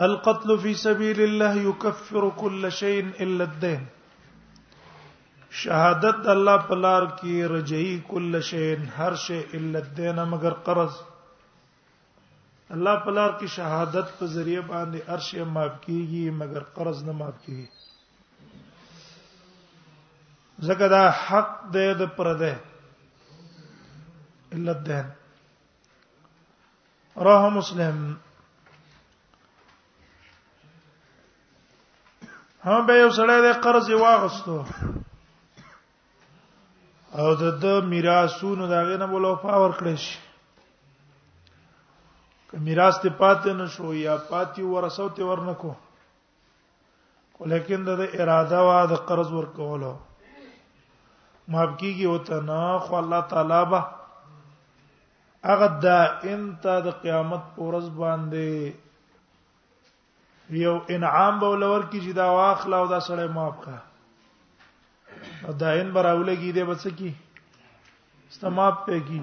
القتل في سبيل الله يكفر كل شيء الا الدين شهادت الله په لار کې رجعي كل شيء هر شي الا الدين مگر قرض الله په لار کې شهادت په ذریعہ باندې هر شي معاف کیږي مگر قرض نه معاف کیږي زکه دا حق دې د پر ده الا الدين رواه مسلم هم به یو سړی د قرض واغستو او د د میراثونو دغه نه بوله په اور کړی شي که میراث ته پاتې نشو یا پاتې ورثو ته ورنکو ولیکن د اراده وا د قرض ورکولو معاف کیږي او ته نه خو الله تعالی به هغه دائم ته د قیامت پورز باندې یو انعام به ولور کی چې دا واخلا او دا سړی معاف کا او دائم براولګي دې بچ کی استماپ پې کی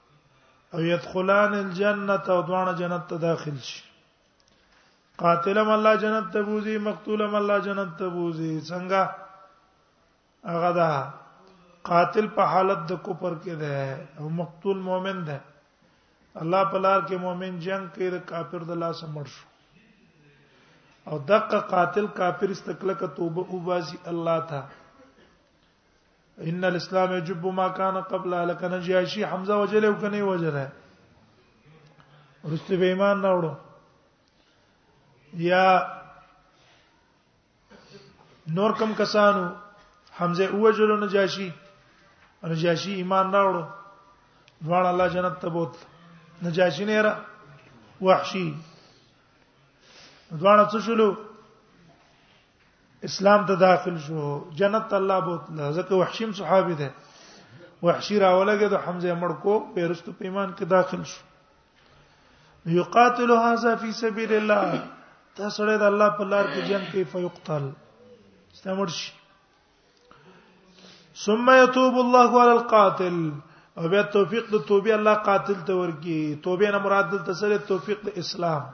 او يدخلان الجنه او دوانه جنت ته داخل شي قاتلم الله جنت ته بوزي مقتولم الله جنت ته بوزي څنګه هغه دا قاتل په حالت د کوپر کې ده او مقتول مؤمن ده الله په لار کې مؤمن جنگ کوي د کافر د لاس مړ شو او دقه قاتل کافر استقلال ک توبه وباسي الله ته ان الاسلام يجب ما كان قبل لکه نجاشي حمزه وجل او کني وجل ورسته به ایمان راوړو یا نور کم کسانو حمزه اوجل نجاشي نجاشي ایمان راوړو ځوان الله جنت ته بوت نجاشي نه را وحشي ځوان څه شلو اسلام ته داخل شو جنت الله بوت ځکه وحشیم صحابي ده وحشی راولګه د حمزه مړ کو پیرستو پیمان کې داخل شو یقاتل هذا فی سبیل الله دا سره د الله په لار کې جنگ کوي فیقتل استمر شي ثم يتوب الله على القاتل او بیا توفیق د توبې الله قاتل ته ورکی توبې نه مراد د تسلی توفیق د اسلام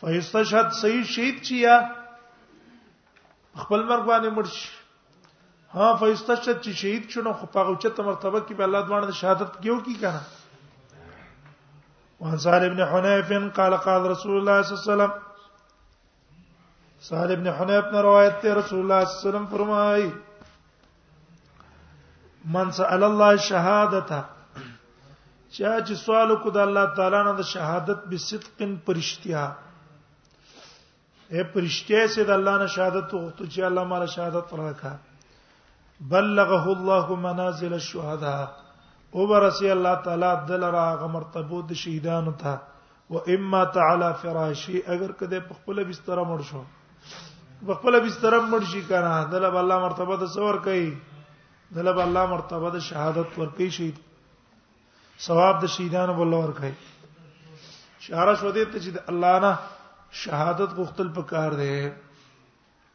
فیستشهد صحیح شهید چیا خپل مرګ باندې مړ شي ها فیستشهد چې شهید شونه خو په اوچته مرتبه کې به الله دوانه شهادت کیو کی کنه وانصار ابن حنیف قال قال رسول الله صلی الله علیه وسلم سهل ابن حنیف نے روایت ته رسول الله صلی الله علیه وسلم فرمایي من سأل الله شهادته چا چې سوال کو د الله تعالی نه د شهادت به صدق پرشتیا اے پرشتیا سي د الله نه شهادت وغوښتو چې الله مال شهادت راکا بلغه الله منازل الشهداء او برسي الله تعالی دلرا غمرتبو د شهیدانو ته و اما تعالی فراشی اگر کده په خپل بستر مړ شو په خپل بستر مړ شي کنه دله الله مرتبه د څور کوي دله الله مرتبه د شهادت ور کوي شهید ثواب د شهیدانو بل ور کوي شهره شو دې ته چې الله نه شهادت غوښتل پکار دی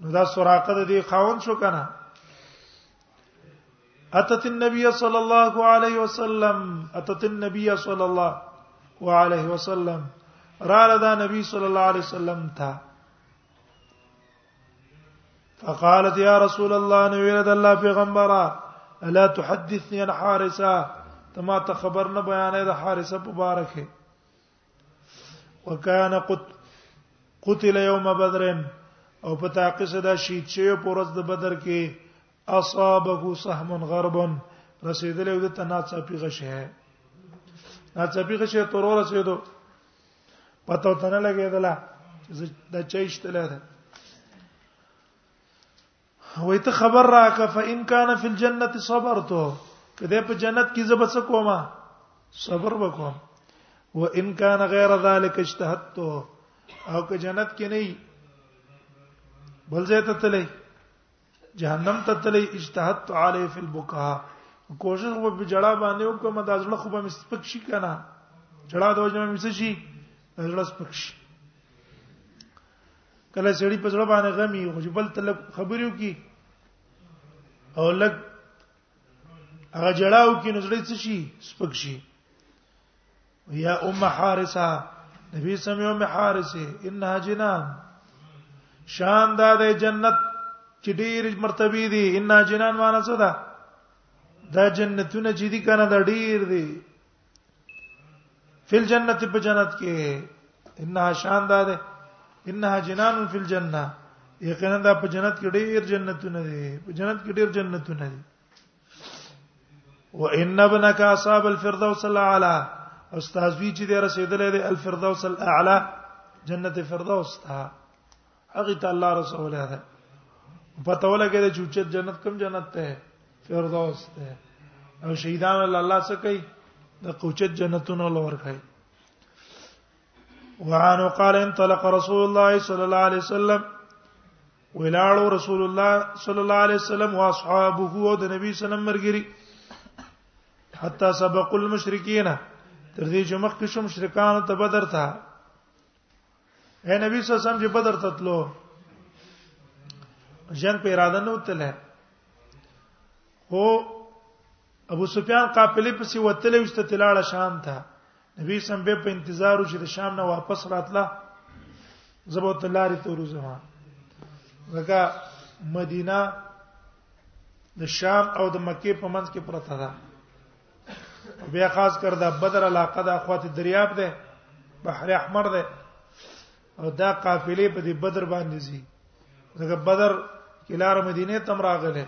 نو دا سراقه د دې خاون شو کنه اتت النبي صلى الله عليه وسلم اتت النبي صلى الله عليه وسلم را لدا نبی صلی الله علیه وسلم ته فقالت يا رسول الله نبي رد الله پیغمبره الا تحدثني عن حارثه تما ته خبر نه بیانې د حارثه مبارکه وکانه قد قتل یوم بدر او په تاقی صدا شهید شوی په ورځ د بدر کې اصابه سهم غرب رسیدل یو د تناڅه پیغه شه ناڅه پیغه شه تر ورسېدو پته تنه لګیدله د چایشتله ده وای ته خبر راکه فإن كان في الجنة صبرت کده په جنت کې زب څه کومه صبر وکوم و ان كان غير ذلك اجتهدت او که جنت کې نه بل ځای ته تللی جهنم ته تللی اجتهدت عليه في البكاء کوشش وو په جړه باندې وکم دا ځړه خو به مستپک شي کنه جړه د وجه مې څه شي ځړه سپک شي کله سړی په ځړ باندې غمي خو چې بل تل خبرو کی او لګ هغه جړاو کې نو زړه څه شي سپک شي یا ام حارثه نبی سم ام حارثه انها جنان شان دا د جنت چې ډېر مرتبه دي انها جنان معنی څه ده دا جنتونه چې دي کنه دا ډېر دي فل جنت په جنت کې انها شان ده ده انها جنان فل جننه یقینا دا په جنت کې ډېر جنتونه دي په جنت کې ډېر جنتونه دي وان ابنك اصحاب الفردوس الاعلى استاذ وی چې د رسیدلې د الفردوس الاعلى جنت فردوس ته هغه ته الله رسول ده پته ولګی چې اوچت جنت کم جنت ته فردوس ته او شهیدان الله څخه کوي د قوچت جنتونو لور کوي وعنه قال انطلق رسول الله صلى الله عليه وسلم ولاړو رسول الله صلى الله عليه وسلم واصحابه او د نبی صلی الله علیه وسلم مرګري حتا سبق المشرکین تر دې چې مخکې شو مشرکان ته بدر ته اے نبی صلی الله علیه وسلم چې بدر ته تلو جنگ په اراده نه وتله او ابو سفیان قافلې پسې وتلې وسته تلاړه شام ته نبی سم به په انتظار و چې د شام نه واپس راتله زبو تلاری تورو زما زګه مدینه د شام او د مکې په منځ کې پرته ده بیا خاص کر دا بدر علاقه د اخوات دریاب ده بحر احمر ده او دا قافلې په دې بدر باندې زی دغه بدر کلار مدینه تم راغله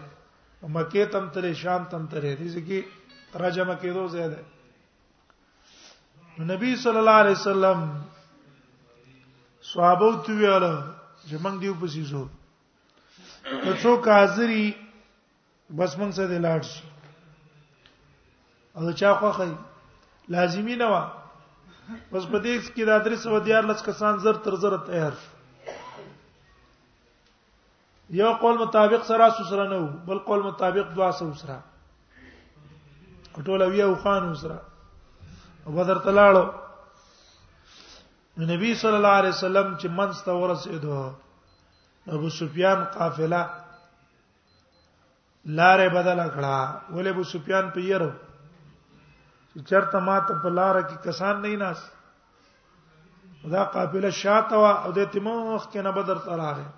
مکه تم تل شام تم تل دې ځکه ترجمه کېدو زیاده نبی صلی الله علیه وسلم صحابه ته ویل چې موږ دیو پسې زو ته څوک حاضری بس مونږ څه دی لاړ شو او دا چا خوخی لازمی نه و بس په دې کې د ادرس و دیار لس کسان زر تر زر تیار یو قول مطابق سره سره نه و بل قول مطابق دوا سره سره ټول ویو خان سره او بدر تلاړو نبی صلی الله علیه وسلم چې منځ ته ورسېدو ابو سفیان قافله لارې بدل کړه ولې ابو سفیان په یرو چې چرته ما ته په لار کې کسان نه ناس دا قافله شاته وا او د تموخ کې نه بدر ته راغی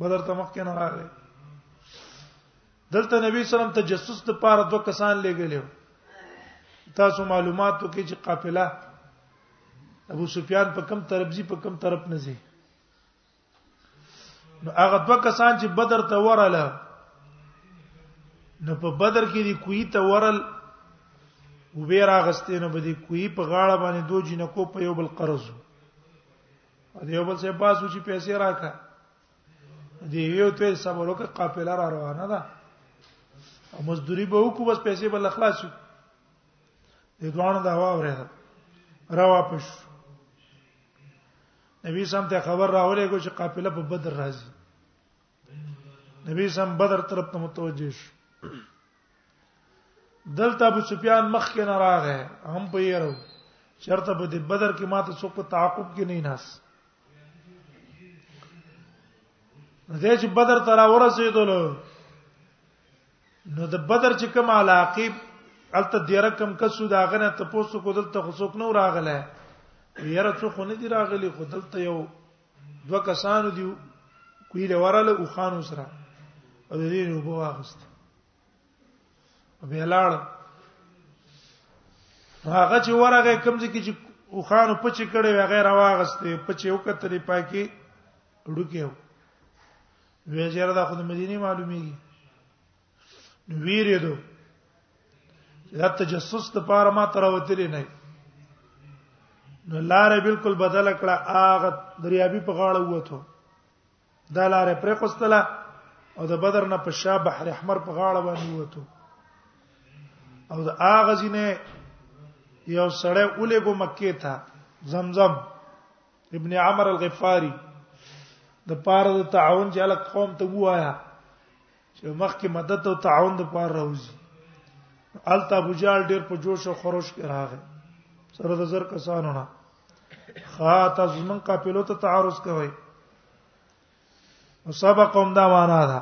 بدر ته مخ کې نه راغی دلته نبی سلام تجسس د پاره دوه کسان لګلیو تاسو معلوماتو کې چې قافله ابو سفیان په کم تربزي په کم طرف نه زی نو هغه دوه کسان چې بدر ته وراله نو په بدر کې دی کوی ته ورل و به راغستې نو به دی کوی په غاړه باندې دوه جنکو په یو بل قرض او دی یو بل څه پاسو چې پیسې راکا دی یو ته صبر وکړه قافله را روانه ده او مزدوري به وکړو بس پیسې بل خلاص شي د دوانو دا واوره را واپس نبی سم ته خبر راولې کو چې قافله په بدر راځي نبی سم بدر طرف ته متوجه شو دلته ابو سفیان مخ کې نه راغی هم په یې راو چرته په دې بدر کې ماته څوک په تعاقب کې نه ناس زه چې بدر تر ورسېدل نو د بدر چې کوم علاقه الته د رقم کسو دا غنه ته پوسو کو دلته خصوص نو راغله یره څو خو نه دی راغلی خو دلته یو دوه کسانو دی کوی له وراله او خان سره او دې نو بو واغست به لاړ هغه چې ورغه کمزې کې چې او خان په چې کړه غیر واغسته په چې وکترې پاکي ډوکیو وی جره دا خود مدینه معلومیږي نو ویری دو دا تجسس ته پاره ما تر وتلی نه نو لارې بالکل بدل کړه اغه دریابي په غاړه وته دا لارې پرې قستله او د بدر نه په شا بحر احمر په غاړه باندې وته او دا اغه ځینې یو سړی اولې ګو مکه ته زمزم ابن عمر الغفاری د پاره د تعاون چې الک قوم ته وایا چې مخکې مدد او تعاون د پاره راوځي الته ابو جال ډیر په جوش او خروش کې راغی سره د زر کسانو نه خاطه زمون قافلو ته تعارض کوي وسبق هم دا معنا ده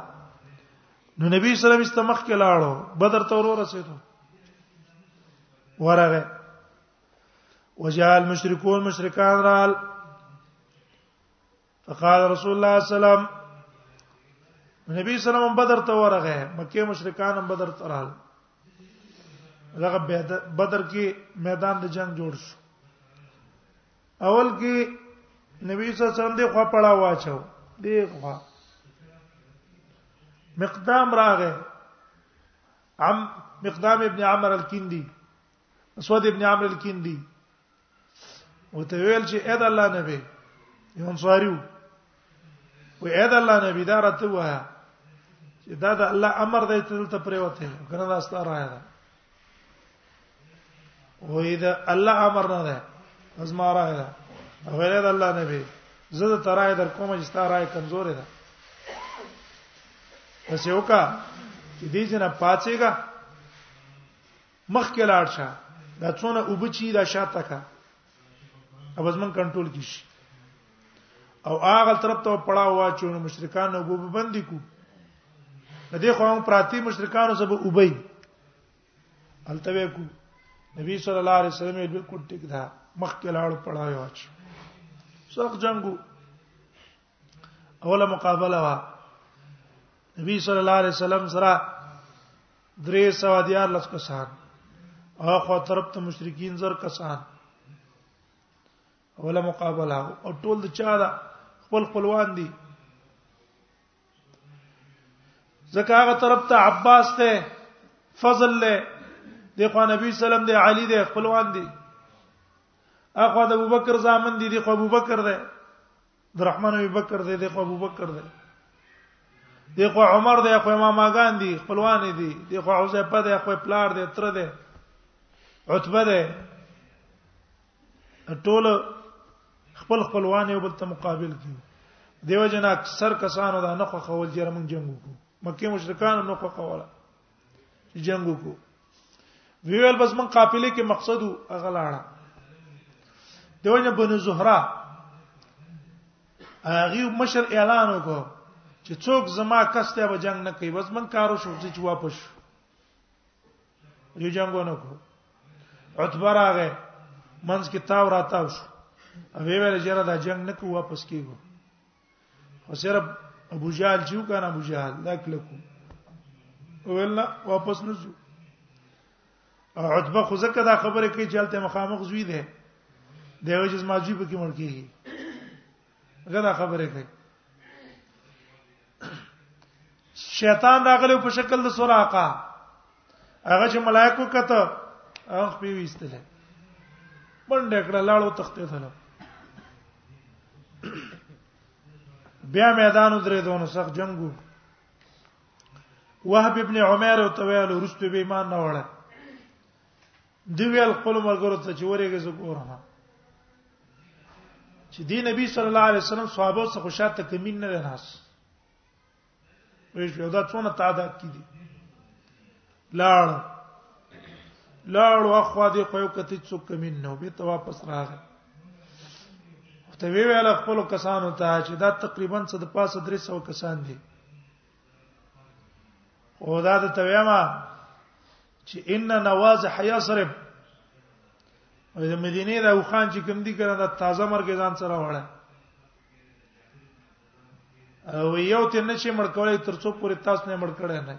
نو نبی صلی الله علیه وسلم استمخ کې لاړو بدر ته ورور رسیدو ورغه وجاء المشركون مشرکان رال فقال رسول الله صلی الله علیه وسلم نبی صلی الله علیه وسلم بدر ته ورغه مکه مشرکان هم بدر ته رال هغه بدر کې میدان د جنگ جوړ شو اول کې نبی صلی الله علیه وسلم د خوا پړا واچو دی خوا مقدام راغه عم مقدام ابن عمر الکندی اسود ابن عمرو الکندي او ته ویل چې اې د الله نبی یو انصاریو و اې د الله نبی دا راته وه چې دا د الله امر دی ته دلته پرې وته کنه دا ستاره راځي دا وې دا الله امر نه ده از ما راځي دا ویل د الله نبی زه د ترای در کوم چې ستاره راځي کمزور ده پس یو کا چې دې جنا پاتېګا مخکې لاړ شه دا څونه وبچی دا شاته کا اوبز من کنټرول کیش او هغه طرف ته پړاو واچو نو مشرکان وبو باندې کو د دې خو هم پراتی مشرکان سب وبای التوی کو نبی صلی الله علیه وسلم یې بالکل ټیک دا مخکې لاړ پړاو واچو سخت جنگو اوله مقابله وا نبی صلی الله علیه وسلم سره درې سو دیار لس کسان او خو طرف ته مشرکین زر کسان اوله مقابله او ټول د چا دا خپل خپلوان دي ځکه هغه طرف ته عباس ته فضل له د خو نبی سلام دی علی دی خپلوان دي اخو د ابوبکر زامن دي د خو ابوبکر دی عبدالرحمن ابي بکر دی دغه ابو بکر دی دغه عمر دی خو امام اگان دی خپلوان دی دغه حذیفه دی خو پلار دی تر دی عتبه دی ټول خپل خپلوان یو بل ته مقابل کی دیو جن اکثر کسانو دا نه خو خول جره مونږ جنگ وکړو مکه مشرکان نه خو خوله چې جنگ وکړو ویل بس من قافله کې مقصد هغه لاړه دوی بن زهرا هغه مشر اعلان وکړ چې څوک زما کسته به جنگ نه کوي بس من کارو شو چې واپس شو یو جنگ ونه کو عتبه راغې منځ کې تاو راتاو شو وی ویل جره دا جنگ نه کو واپس کیږو خو صرف ابو جهل چې وکړ ابو جهل دا کلکو ولنا واپس نزو او عتبه خو زکه دا خبره کوي چې هلته مخامخ زوی دی دیو چې ما جی په کې مړ کیږي هغه دا خبره کوي شیطان راغلی په شکل د سراقه هغه چې ملائکو کته اخ په ویستل باندې کړه لاړو تختې ته بیا میدان درې دونو سخت جنگو وهب ابن عمر او تویل ورستو به ایمان نه وړه دی ویل خپل مرګرو ته چې ورېږي زه ګورم چې دی نبی صلی الله علیه وسلم صحابه څخه خوشاله کمین نه ده ناس وې شو دا څونه تعداد کې دي لاړ لاړ واخوا دې خو یو کته څوک کمین نه به ته واپس راغی ته وی ویل خپل کسانو ته چې دا تقریبا څه د پاسه 300 کسان دي او دا د تویما چې ان نواز حیصرب او د مدینه د خان چې کوم دي کنه دا تازه مرګ ځان سره وړه او یو ته نه شي مړ کولای تر څو پورې تاسو نه مړ کړی نه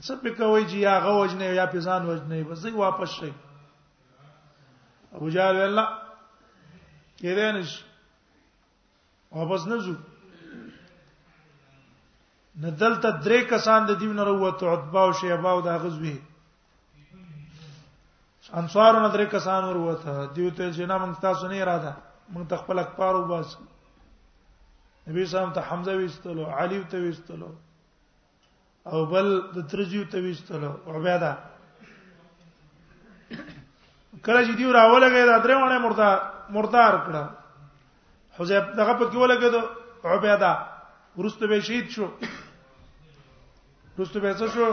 څه په کوي چې یا غوج نه یا په ځان وج نه بس یې واپس شي ابو جهل الله کېدای نشي واپس نه ځو ندلته درې کسان د دین نه وروته عتبه او شیبه او د غزوی انصار نه درې کسان وروته دیو ته چې نه موږ تاسو نه اراده موږ تخپل اکبر وباس نبی صاحب ته حمزه وستلو علی ته وستلو او بل د ترجیو ته وستلو عبیده کله چې دیو راولګې دا درې ونه مردا مردار کړه حذیب دغه پکې ولګې دا عبیده ورسته به شهید شو رسو به څه شو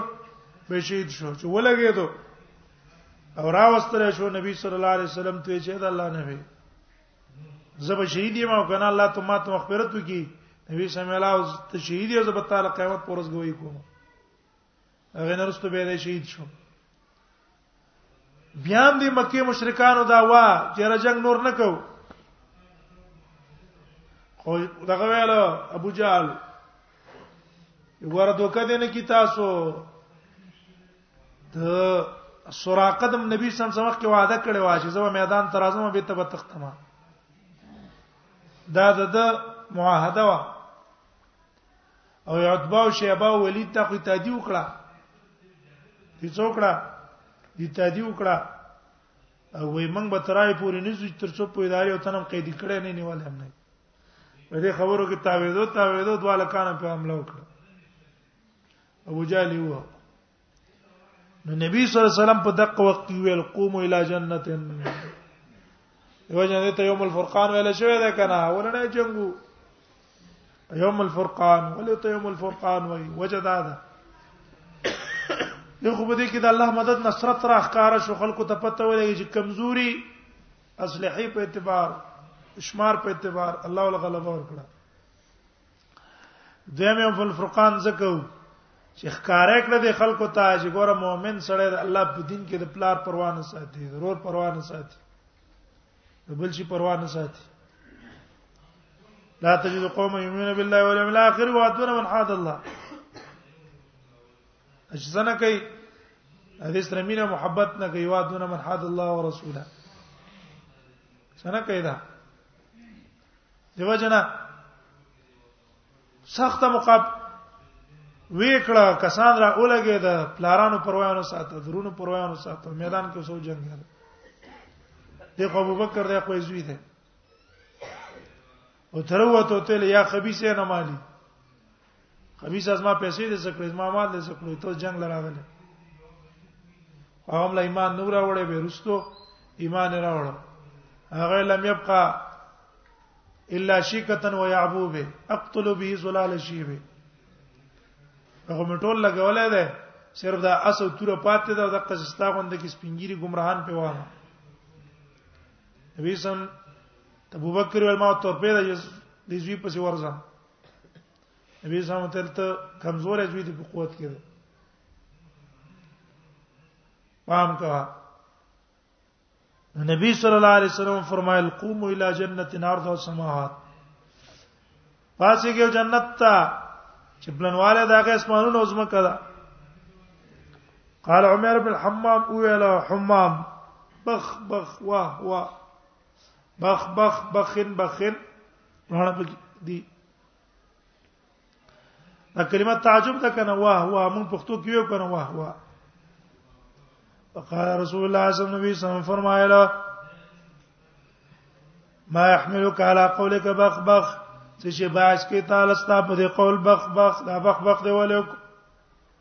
به شهید شو چې ولګېدو او راوستل شو نبی صلی الله علیه وسلم ته چې دا الله نه وي زب شهید یم او کنه الله ته ماته مغفرت وکي نبی صلی الله علیه وسلم ته شهید یو زب تعالی قیامت پرز ګوي کوم هغه نرسته به شهید شو بیا هم د مکه مشرکانو دا وا چې رجنګ نور نه کو خو دغه ویل ابو جهل ورته کده نه کی تاسو د سراقه د نبی صلی الله علیه وسلم کې وعده کړې و چې زما میدان تر ازمه به تب تختما دا د معاهده و او عتبه او شیبه او ولید ته خو تادی وکړه دي څوکړه دي تادی وکړه او وې موږ به ترای پورې نه زوج تر څو په ادارې او تنم قید کړي نه نیول هم نه په دې خبرو کې تاویدو تاویدو دواله کانه په حمله وکړه ابو جهل یو نو نبی صلی الله علیه وسلم په دقه وخت کې ویل قوم الی جنته یو جنته ته یوم الفرقان ویل شوی دا کنه ولنه جنگو یوم الفرقان ولې ته یوم الفرقان وای وجدا ده یو خو به دې کې د الله مدد نصرت را ښکار شو خلکو ته پته ولګي چې کمزوري اصلحي په اعتبار شمار په اعتبار الله ول غلبه ورکړه دیمه په الفرقان زکو چې ښکارا کړ د خلکو ته چې ګوره مؤمن سره د الله په دین کې د پلار پروا نه ساتي ضرور پروا نه ساتي بل شي پروا نه ساتي لا تجد قوم يؤمنون بالله واليوم الاخر وادون من حاد الله اجزنه کوي حدیث رمینه محبت نه کوي وادون من حاد الله ورسوله سنه کوي دا دیو جنا سخت مقاب ویکړه کسان را اولګه د پلارانو پروانو ساته درونو پروانو ساته میدان کې وسو جنگ دی دغه ابوبکر دی خو زوی دی او تروته تل یا خبيسه نه مالی خبيث از ما پیسې دې زکړې ما مال دې زکړې ته جنگ لراغله هغه له ایمان نور راوړې به رستو ایمان راوړ هغه لم يبقى الا شيکتن ويعبو به اقتل به زلال شيبه هغه مټول لګولې ده صرف دا اسو تور پاتې ده د قصستا غوند کې سپینګيري گمراهان په واه نبی سم ابو بکر ول ما تور پیدا دې زوی پسې ورځم نبی صلی الله علیه وسلم ته کمزور ځوی دی په قوت کې ده پام کا نبی صلی الله علیه وسلم فرمایل قوم الی جنت نار ذو سماحات پاسې کې جنت ته چې بلنواله داګه اسمانونو عظمت کړه قال عمر بن الحمام ویل حمام بخ بخ واه واه بخ بخ بخن بخن دواړه په دي دا کلمه تعجب ده کنه واه واه مون پښتو کې یو کنه واه واه فقال رسول الله صلی الله علیه وسلم فرمایله ما يحملك على قولك بخ بخ چې شي باج کې تعالی ستاسو په قول بخ بخ دا بخ بخ دی ولې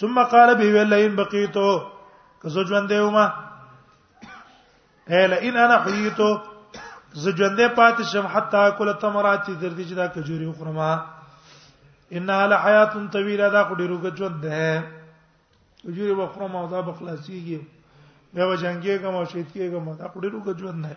ثم قال به ولئن بقيتو که زه ژوند دی ومه الا ان انا حييتو زه ژوند دی پاتې شم حتا کول تمرات چې تر دې چې دا کجوري وخورم ان علی حیات طویله دا خو ډیرو ژوند ده کجوري وخورم او دا بخلاصيږي بیا وجنګي کوم او شهید کېږم دا خو ډیرو ژوند ده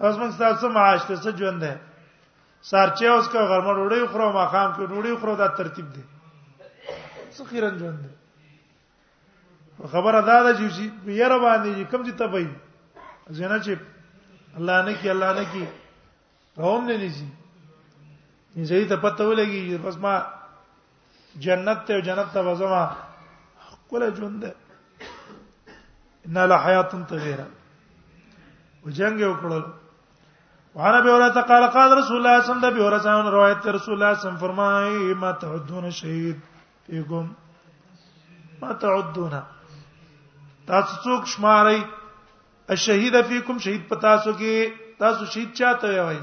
اوس موږ تاسو معاش ته څه ژوند ده سارچه اوس کا غرمه ډوډۍ خورو ما خام کې ډوډۍ خورو دا ترتیب دی څه خیرن ژوند دی خبره دا ده چې یره باندې کوم چې تبي زنه چې الله نه کی الله نه کی روان نه نيسي زه ته پته ولګي بس ما جنت ته جنت ته وزما خپل ژوند ده ان له حیات طویله وجنګ وکړل وعن ابي هريره قال قال رسول الله صلى الله عليه وسلم ابي هريره روایت رسول الله صلى الله عليه وسلم فرمای ما تعدون شهید فيكم ما تعدون تاسو څوک شمارئ الشهید فیکم شهید پتا سو کې تاسو شهید چاته وایي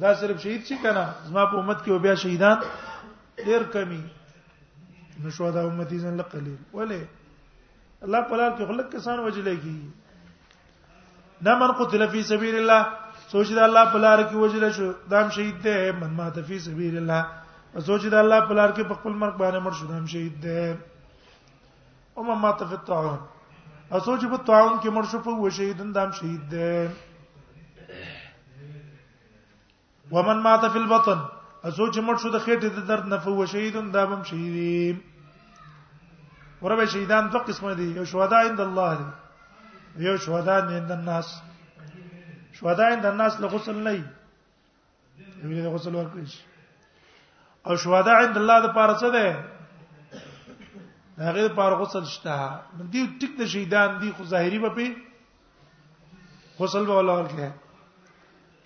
دا صرف شهید شي کنه زما په امت کې بیا شهیدان ډیر کمی نشو دا امتی زن لقلیل ولی الله په لار کې خلک کسان وجلې کی نه من قتل فی سبیل الله سوچ دا الله په لار کې وجل شو دام شهید ده من مات فی سبیل الله سوچ دا الله په لار کې په خپل مرګ باندې مر شو دام شهید ده او ما مات فی الطاعون او سوچ په طاعون کې مړ شو په شهیدن دام شهید ده ومن مات فی البطن او سوچ مړ شو د خېټې د درد نه فو شهیدن دام شهید وربه شهیدان دوه قسمه دي یو شهدا عند الله دي یو شهدا عند الناس شهدا عند الناس له غسل نه ویل د غسل ورکړي شي او شهدا عند الله د پاره څه ده هغه د پاره غسل شته نو دی ټیک د شهیدان دی خو ظاهری به په غسل به ولا ورکړي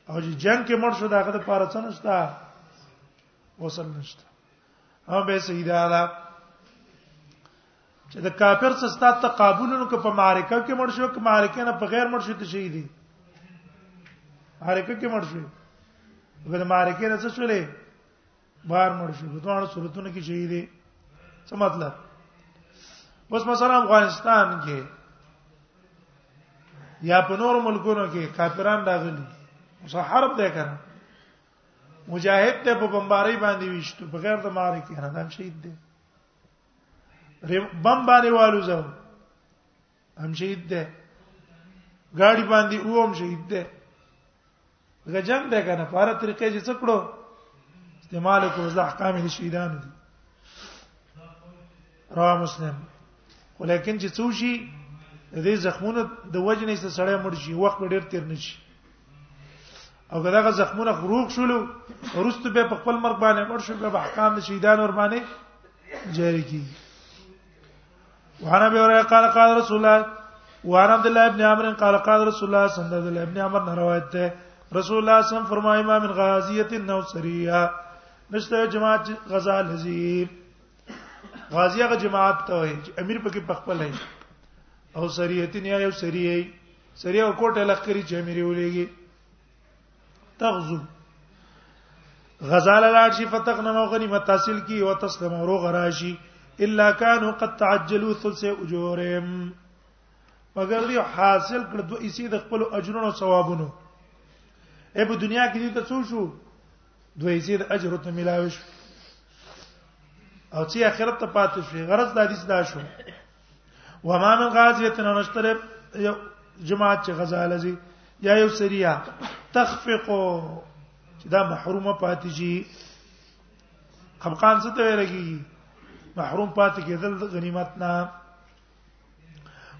او چې جنگ کې مړ شو داغه د پاره څه نشته غسل نشته هم به شهیدا ده چې د کافر سره ستاسو تقابل نو که په معرکه کې مړ شو که معرکه نه په غیر مړ شو ته شهید دي معرکه کې مړ شو غیر معرکه نه څه شولې بار مړ شو په ټول صورتونو کې شهید دي څه مطلب اوس مثلا افغانستان کې یا په نور ملکونو کې کافران راغلي اوس حرب ده کړه مجاهد ته په بمباری باندې ویشتو بغیر د معرکه نه دام شهید دي بم باندې والو زو هم شهید ده ګاډي باندې او هم شهید ده دا جنگ ده کنه په هر طریقې چې څکړو استعمال کو زه احکام دي شهیدان دي را مسلم ولیکن چې څو شي د دې زخمونو د وجنې څخه سړی مړ شي وخت ډیر تیر نشي او دغه زخمونه خروج شول ورسته به په خپل مرګ باندې مړ شو به احکام د شهیدان ور باندې جاری کی وعن ابي هريره قال قال رسول الله وعن عبد الله بن عمرو قال قال رسول الله صلى الله عليه وسلم ابن عمر نے روایت ہے رسول الله صلی الله علیه وسلم فرمائے امام غازیت النوسریہ نشته جماعت غزا الحزیب غازیه غ جماعت ته وي امیر پکې پخپل نه او سریه تنیا یو سریه سریع او کوټه لخري چې امیر ولېږي تغزو غزال لاړ شي فتغنم او غنیمت حاصل کی او تسلم او روغ راشي الا كانوا قد تعجلوا ثلث اجورهم مگر دی حاصل کړ دوه اسی د خپل اجرونو او ثوابونو اې په دنیا کې دې ته څو شو دوه اسی د اجر ته ملاوي شو او چې اخرت ته پاتې شي غرض د حدیث دا شو وما من غازیه نشتره یو جماعت چې غزا لذي یا یو سریا تخفق چې دا محرومه پاتې شي خفقان څه ته ویل کیږي محروم پاتې کېدل د غنیمت نه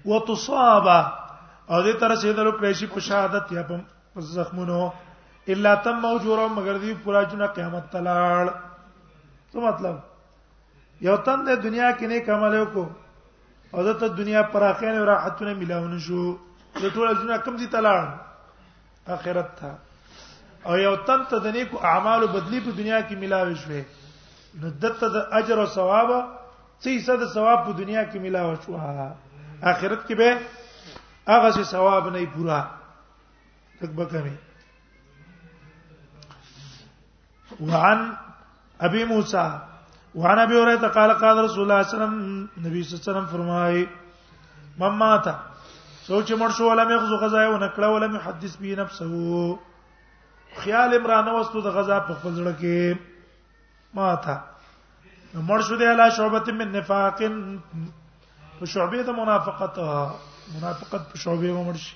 وتصاب او دې تر څه دلو کړی په شهادت یا په زخمونو الا تم موجورو مگر دې پورا جنا قیامت تلاړ څه مطلب یو تن د دنیا کې نیک عمل وکړو او دته دنیا پر اخر او راحتونه ملاونه شو د ټول ژوند کم دي تلاړ اخرت ته او یو تن ته د نیکو اعمالو بدلی په دنیا کې ملاوي شوې نو دته د اجر او ثواب څه څه د ثواب په دنیا کې ملاوي شو اخرت کې به هغه څه ثواب نه پورا تک بکمه وعن ابي موسی وعن ابي هريره قال قال رسول الله صلى الله عليه وسلم نبی صلی الله علیه وسلم فرمایي مماته سوچ مړ شو ولا مې غزو غزا یو نکړه ولا مې حدیث به نفسه خیال عمران وستو د غزا په خپل ځړه کې ماته مړ شو دی علا شعبت من نفاق په شعبې د منافقت منافقت په شعبې مړ شي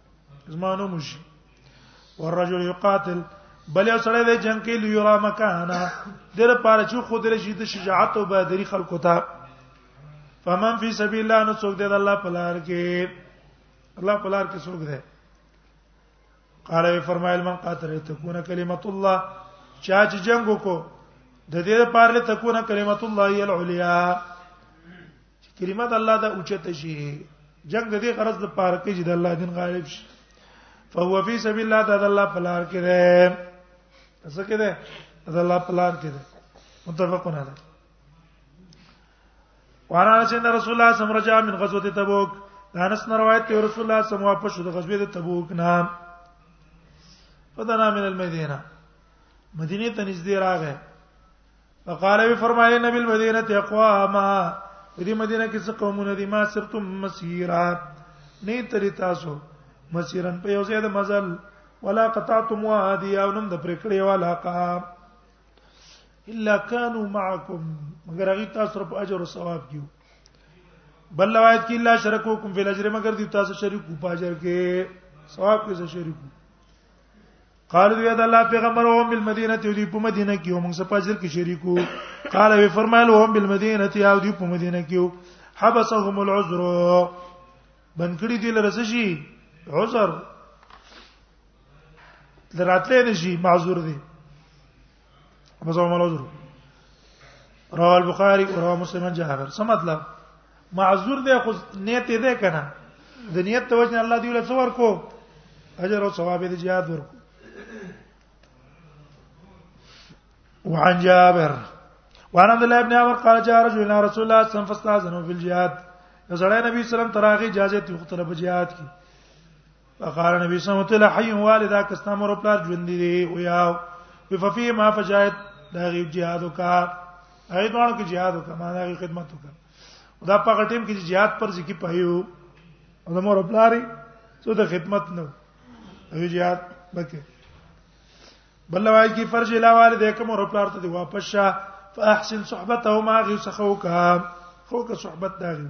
زمانو مشي والرجل يقاتل بل یو سره د جنگ کې لیورا مکانا دغه پاره چې خود له شي د شجاعت او بهادری خلکو ته فمن فی سبیل الله نو څوک دی د الله په لار کې الله په لار کې څوک دی قال وی فرمایل من قاتل تكون کلمت الله چا چې جنگ وکړو د دې لپاره له تكون کلمت الله العلیا چې کلمه د الله د اوچته شي جنگ د دې غرض د پاره کې چې د الله دین غالب شي فهو فی سبیل الله د الله په لار کې ده څه کې ده د الله په لار کې ده متفقون علیه وانا چې رسول الله صلی الله علیه وسلم رجا من غزوه تبوک دانس نه روایت ته رسول الله صلی الله علیه وسلم واپس شو د غزوه د تبوک نه فدنا من المدینه مدینه ته نږدې راغی فقال وی فرمایلی نبی المدینه اقواما دې مدینه کې څه قومونه دي ما سرتم مسیرا نه تری تاسو مسیرن په یو ځای د مزل ولا قطعتم وادي او نم د پرکړې والا کا الا كانوا معكم مگر هغه تاسو پر اجر او ثواب کیو بل روایت کې الا شرکوکم فی الاجر مگر دي تاسو شریک په اجر کې ثواب کې شریک قالو وی دا الله پیغمبر او بل مدینه ته دی په مدینه کې موږ سپاجر کې شریکو قال وی فرمایل او بل مدینه ته او دی په مدینه کې حبسهم العذر بنکړي دی لرسه شي عذر دراتلې نشي معذور دي مزه مال عذر رواه البخاري او رواه مسلم جهر څه مطلب معذور دی خو نیت یې ده کنه د نیت ته وجه الله دی له څور کو اجر او ثواب دې زیات ورکو وعن جابر وعن عبد الله بن عمر قال جاء رجل الى رسول الله صلى الله عليه وسلم فاستاذنه في الجهاد زړه نبی صلی الله علیه وسلم تراغي اجازه ته خطر په jihad کې فقال النبي صلى الله عليه وسلم حي والدا کستا مور پلار ژوند دي او یا ففي ما فجاهد دا غي جهاد وکا هغه دوه کې جهاد وکا ما دا غي خدمت وکا دا په هغه ټیم کې چې jihad پر ځکه پهیو او د مور پلاری څو د خدمت نو او jihad بکې بل وای کی فرج لا والد کوم مور پلار ته دی واپس شه فاحسن صحبتهما غي سخوکا خوکه صحبت داغي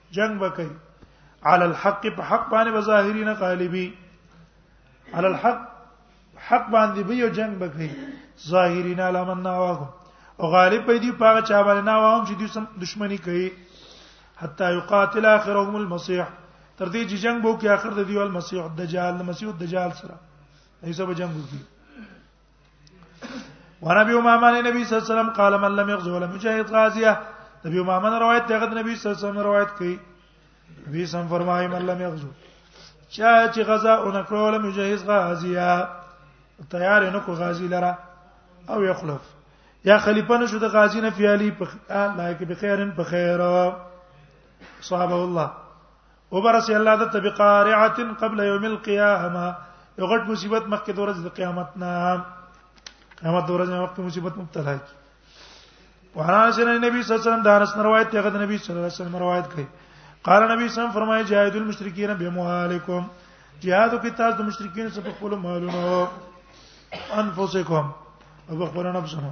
جنگ وکي على الحق په حق باندې بظاهرین غالبي على الحق حق باندې به یو جنگ وکي ظاهرین علامن ناوه او غالب به دي په چا باندې ناوه هم چې دوی دښمنی کوي حتا یقاتل اخرهم المسيح تر دې چې جنگ وو کې اخر د دیو المسيح الدجال د مسیح الدجال سره ایسه به جنگ وکړي وربي امامه نبی صلی الله علیه وسلم قال من لم يغزو ولم يجاهد غازيه نبی امامه روایت ته غد نبی صلی الله علیه وسلم روایت کړي نبی سم فرمایي من لم يغزو چا چې غزا اون کړو ولم يجاهد غازيه تیار نه کو غازی لره او يخلف یا خلیفہ نشو د غازی نه فیالی په لایک به خیرن په خیر صحابه الله وبرس الله د تبقارعه قبل يوم القيامه یو غټ مصیبت مخکې د ورځې د قیامت نه قیامت د ورځې مخکې مصیبت مبتلا کی وحاشر نبی صلی الله علیه وسلم دارس روایت ته غد نبی صلی الله علیه وسلم روایت کړي قال نبی صلی الله علیه وسلم فرمایي جاهد المشرکین بموالکم جهاد کې تاسو د مشرکین سره په خپل مالونو انفسکم او په خپل نفسونو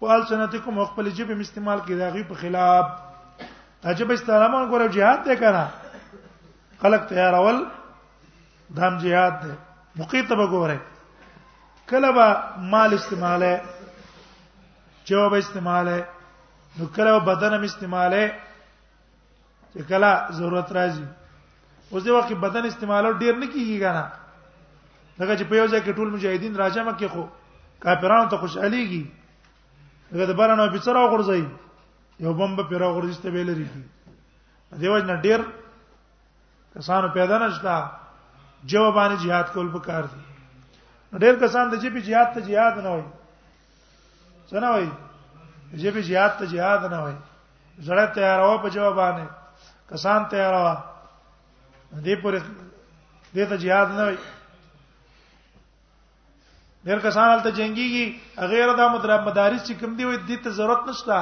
وال سنتکم خپل جبه استعمال کې داغي په خلاف عجب استعمال ګورو jihad ته کړه خلق تیارول دام jihad ده مقیت به ګوره کله به مال استعماله جواب استعماله نو کله بدن هم استعماله چې کله ضرورت راځي اوس د وخت بدن استعمالو ډیر نه کیږي کنه دغه چې په یو ځای کې ټول مجاهدین راجمه کې خو کافرانو ته خوشاليږي دغه د بارانو په سره غورځي یو بمب په را غورځي ته ویل لري دیو جن ډیر کسانو پیدا نشتا جوابانه jihad کول پکار دي ډیر کسان د جې په jihad ته jihad نه وایي څنګه وای چې به jihad ته jihad نه وای زړه تیاروا په جواب باندې کسان تیاروا دې پر دې ته jihad نه وای ډېر کسان هلته جنگيږي غیر دا مدارس چې کوم دی وي د ته ضرورت نشته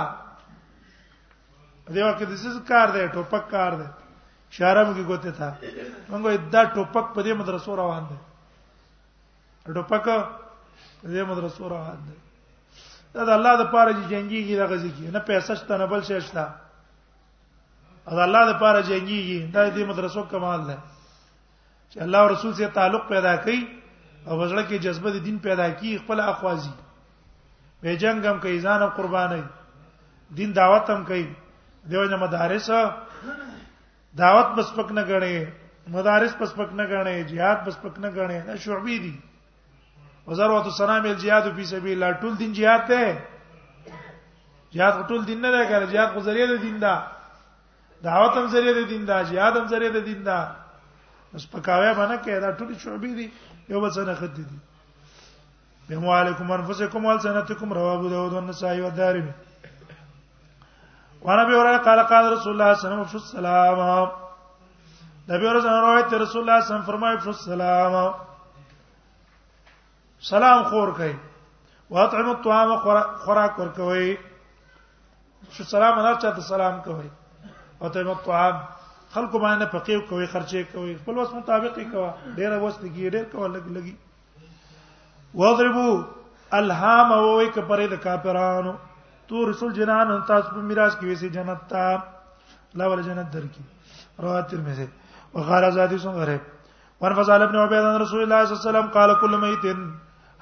دې وخت کې د څه کار دی ټوپک کار دی شارم کې ګوته تا موږ دا ټوپک په دې مدرسو روان دی ډوپک دې مدرسو راغله دا د الله د پاره چې جنگيږي دا غزي کې نه پیسې شته نه بل شي شته دا الله د پاره جنگيږي دا دې مدرسو کمال ده چې الله او رسول سره تعلق پیدا کړي او وزړه کې جذبه د دین پیدا کی خپل اخوازي به جنگ هم کوي ځان قرباني دین دعوت هم کوي دیو نه مدارس دعوت بس پک نه غړي مدارس بس پک نه غړي jihad بس پک نه غړي دا شعبې دي وزارت السلام الجهاد فی سبیل الله ټول دین jihad ته jihad ټول دین نه دی کړی jihad خو ذریعہ د دین دا دعوت هم ذریعہ د دین دا jihad هم ذریعہ د دین دا بس پکاوی باندې کې دا ټول شعبې دي یو بل څه نه خد دي بهم علیکم انفسکم والسنتکم رواه ابو داود والنسائی والدارمی وانا به وره قال قال رسول الله صلی الله علیه وسلم شو السلام نبی ورځ روایت رسول الله صلی الله علیه وسلم فرمایي شو السلام سلام خور کوي واطعم الطعام خوراک ور کوي شو سلام نه چاته سلام کوي واطعم الطعام خلکو باندې فقیر کوي خرچه کوي خپل وس مطابق کوي ډیر وس لګي ډیر کوي لګي وضربو الهام او وای ک پرې د کافرانو تو رسول جنان تاسو په میراث کې وسی جنت تا لا ول جنت درکې رواه ترمذی وقال زادی سن غریب ور فضل ابن عبید ان رسول الله صلی الله علیه وسلم قال کل میت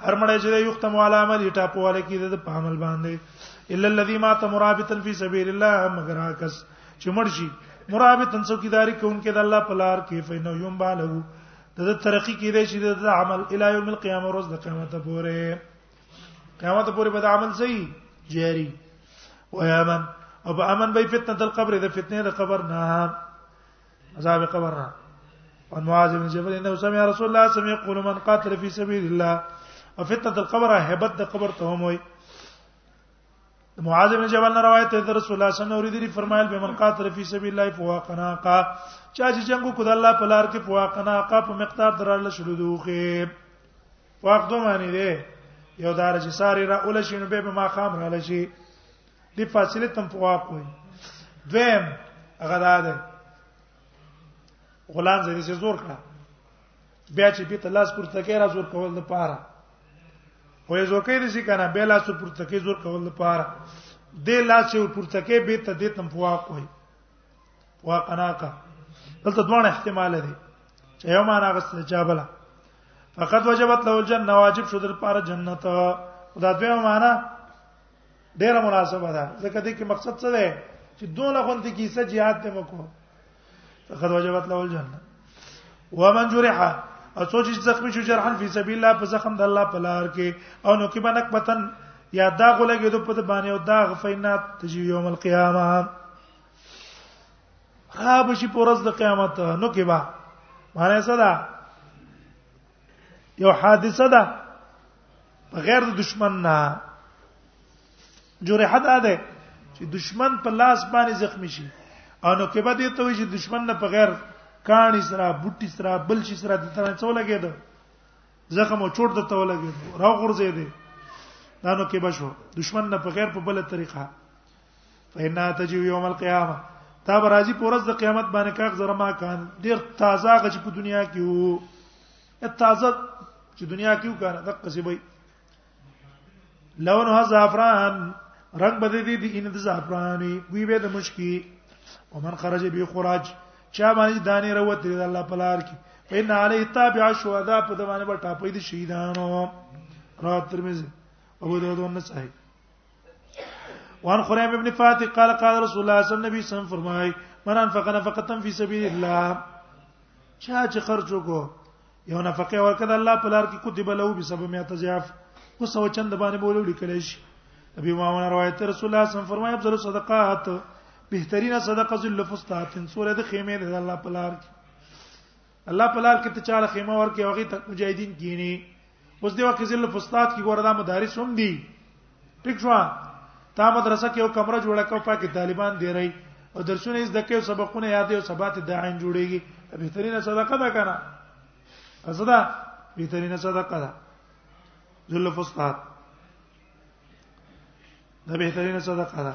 هر مړی چې یختم علی عمل یټا په ول کې د پامل باندې الا الذي مات مرابطا فی سبیل الله مگر کس چې مړ شي مرابطا څوکیداری کوونکې د الله په لار کې فینو یوم باله د ترقی کې دی چې د عمل الی یوم القیامه ورځ د قیامت پورې قیامت پورې به د عمل سي جاری و یامن او به امن به فتنه د قبر د فتنه د قبر نه عذاب قبر نه عن معاذ بن جبل انه سمع رسول الله صلى الله عليه وسلم يقول من قاتل في سبيل الله وفتنه القبر هبت د قبر ته هم وي معاذ بن جبل روایت ته رسول الله صلی الله علیه وسلم فرمایل به من قاتل فی سبیل الله فواقنا قا چا چې جنگ کو د الله په لار کې فواقنا قا په مقدار دراله شلو دوخه واق دوه معنی دی یو دار چې ساری را اول شینو به ما خام را لشي دی فاصله تم فواق وي دویم هغه ده غلام زری سے زور کړه بیا چې بیت لاس پر تکې را زور کول د پاره وې زوکې دې شي کنه بیا لاس پر تکې زور کول د پاره دې لاس چې پر تکې به ته دې تم فوا کوي واقنا کا دلته دوه احتمال دي چې یو معنا غسل جابلا فقط وجبت له الجنه واجب شو در پاره جنت دا دوه معنا ډیره مناسبه ده ځکه دې کې مقصد څه دی چې دونه غونډه کې څه jihad ته مکو فقد وجبت له الجنه ومن جرح او څوک چې زخمی شو جرحن فی سبیل الله په زخم د الله په لار کې او نو کې باندې پتن یا دا غولګې د پد باندې او دا غفینات تجی یوم القیامه را بشي پورز د قیامت نو کې با معنی څه ده یو حادثه ده بغیر د دشمن نه جرح دا ده چې دشمن په لاس باندې زخمی شي او نو کې به دې ته وي چې دشمن نه په غیر کانی سره بوټي سره بل شي سره د ترنه څو لګید زخم او چوټ د تو لګید را غورځې دي دا نو کې به شو دشمن نه په غیر په بل طریقه فإنها تجي يوم القيامه تا برازي پورز د قیامت باندې کاغ زره ما کان ډیر تازه غچ په دنیا کې وو تازه چې دنیا کې وکړه د قصې به لون ها زعفران رنگ بده دي دي ان د زعفراني وی به د مشکی ومن خرج به خراج چا باندې دانه روت دی الله پلار کی فإن عليه تابع شهدا په دمانه به ټاپې دي شهیدانو را ترمذی ابو داود او نسائی وان خریم ابن فاتح قال قال رسول الله صلی الله علیه وسلم نبی صلی الله علیه وسلم فرمای من انفق نفقه فی سبیل الله چا چې خرج وکړو یو نفقه ورکړه الله په لار کې کتب له به سبب میا تزیاف کو سو چند باندې بوله لیکل شي ابي معاون روایت رسول الله صلی الله علیه وسلم فرمایي افضل صدقات بهترینه صدقه ذل فستات سوره د خیمه د الله په لار کې الله په لار کې ته چاله خیمه ورکه هغه ته مجاهدین کینی اوس دی وخت ذل فستات کې ګوردا مدارس هم دي ټیک شو تا مدرسه کې یو کمره جوړه کو پاکي طالبان دی رہی او درسونه یې زده کوي سبقونه یاد او سبات داعین جوړيږي بهترینه صدقه ده کنه اسدا بهترینه صدقه ده ذل فسطات دا بهترینه صدقه ده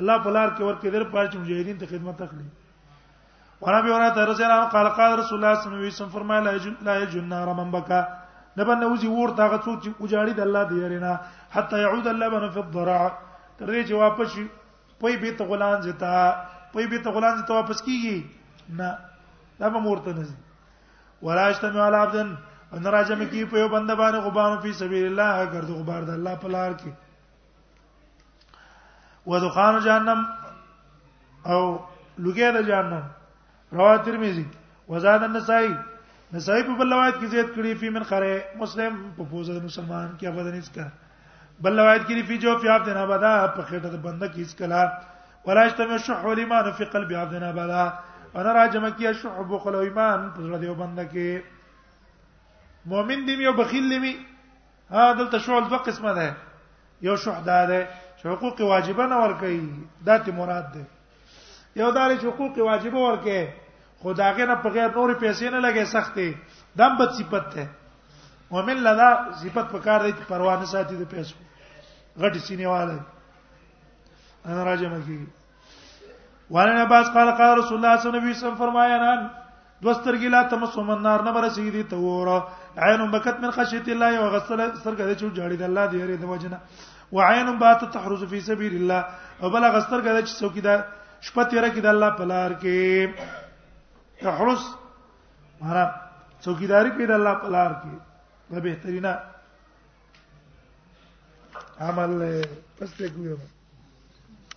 الله په لار کې ورکې در پاره چې مجاهدین ته خدمت اخلي وانا به ورته رضی الله عنه قال قال رسول الله صلی الله علیه وسلم فرمایله لا یجن لا یجن نار من بکا نه باندې وځي ور تا غڅو چې وجاړي د الله دی رنا حتا يعود الله بن في الضرع تر دې چې واپس پي به ته غلان زتا پي به ته غلان زتا واپس کیږي نه دا به مورته نه ولا اجتمع على عبد ان راجم کی په یو بنده باندې غبان فی سبیل الله ګرځو غبار د الله په لار کې ودخان جهنم او لګیا د جهنم رواه ترمذی وزاد النسائی نسائی په بل روایت کې زیات کړی فی من خره مسلم په پوزه مسلمان کې ابدا نس کا بل روایت کې فی جو فی عبد ابدا په خټه د بنده کې اس کلا ولا اجتمع شح والایمان فی قلب عبد ابدا انا راجم کی شح بخل ایمان په زړه دی بنده کې مؤمن دی یو بخیل دی ها دلته شعل دوه قسمه ده یو شهدا ده چې حقوق واجبه نه ور کوي دا ته مراد ده یو دار چې حقوق واجبه ور کوي خداګه نه په غیر نور پیسې نه لګي سختي دم بد صفت ده مؤمن لدا صفت په کار دی پروا نه ساتي د پیسو غټي سینې والے انا راجم کی وعن عباس قال قال رسول الله صلی الله علیه وسلم فرمایا نن دوسترګی لا تمس من نار نه برسیږي دي ته وره عین بکت من خشیت الله یو غسل سترګه چې جاړي د الله دی یری د وجنه وعین بات تحرز فی سبیل الله او بل غسل کړه چې څوک دا شپه تیر کې د الله په لار کې تحرز مهرا څوکیداری کې د الله په لار کې دا بهترینا عمل پس ته ګورم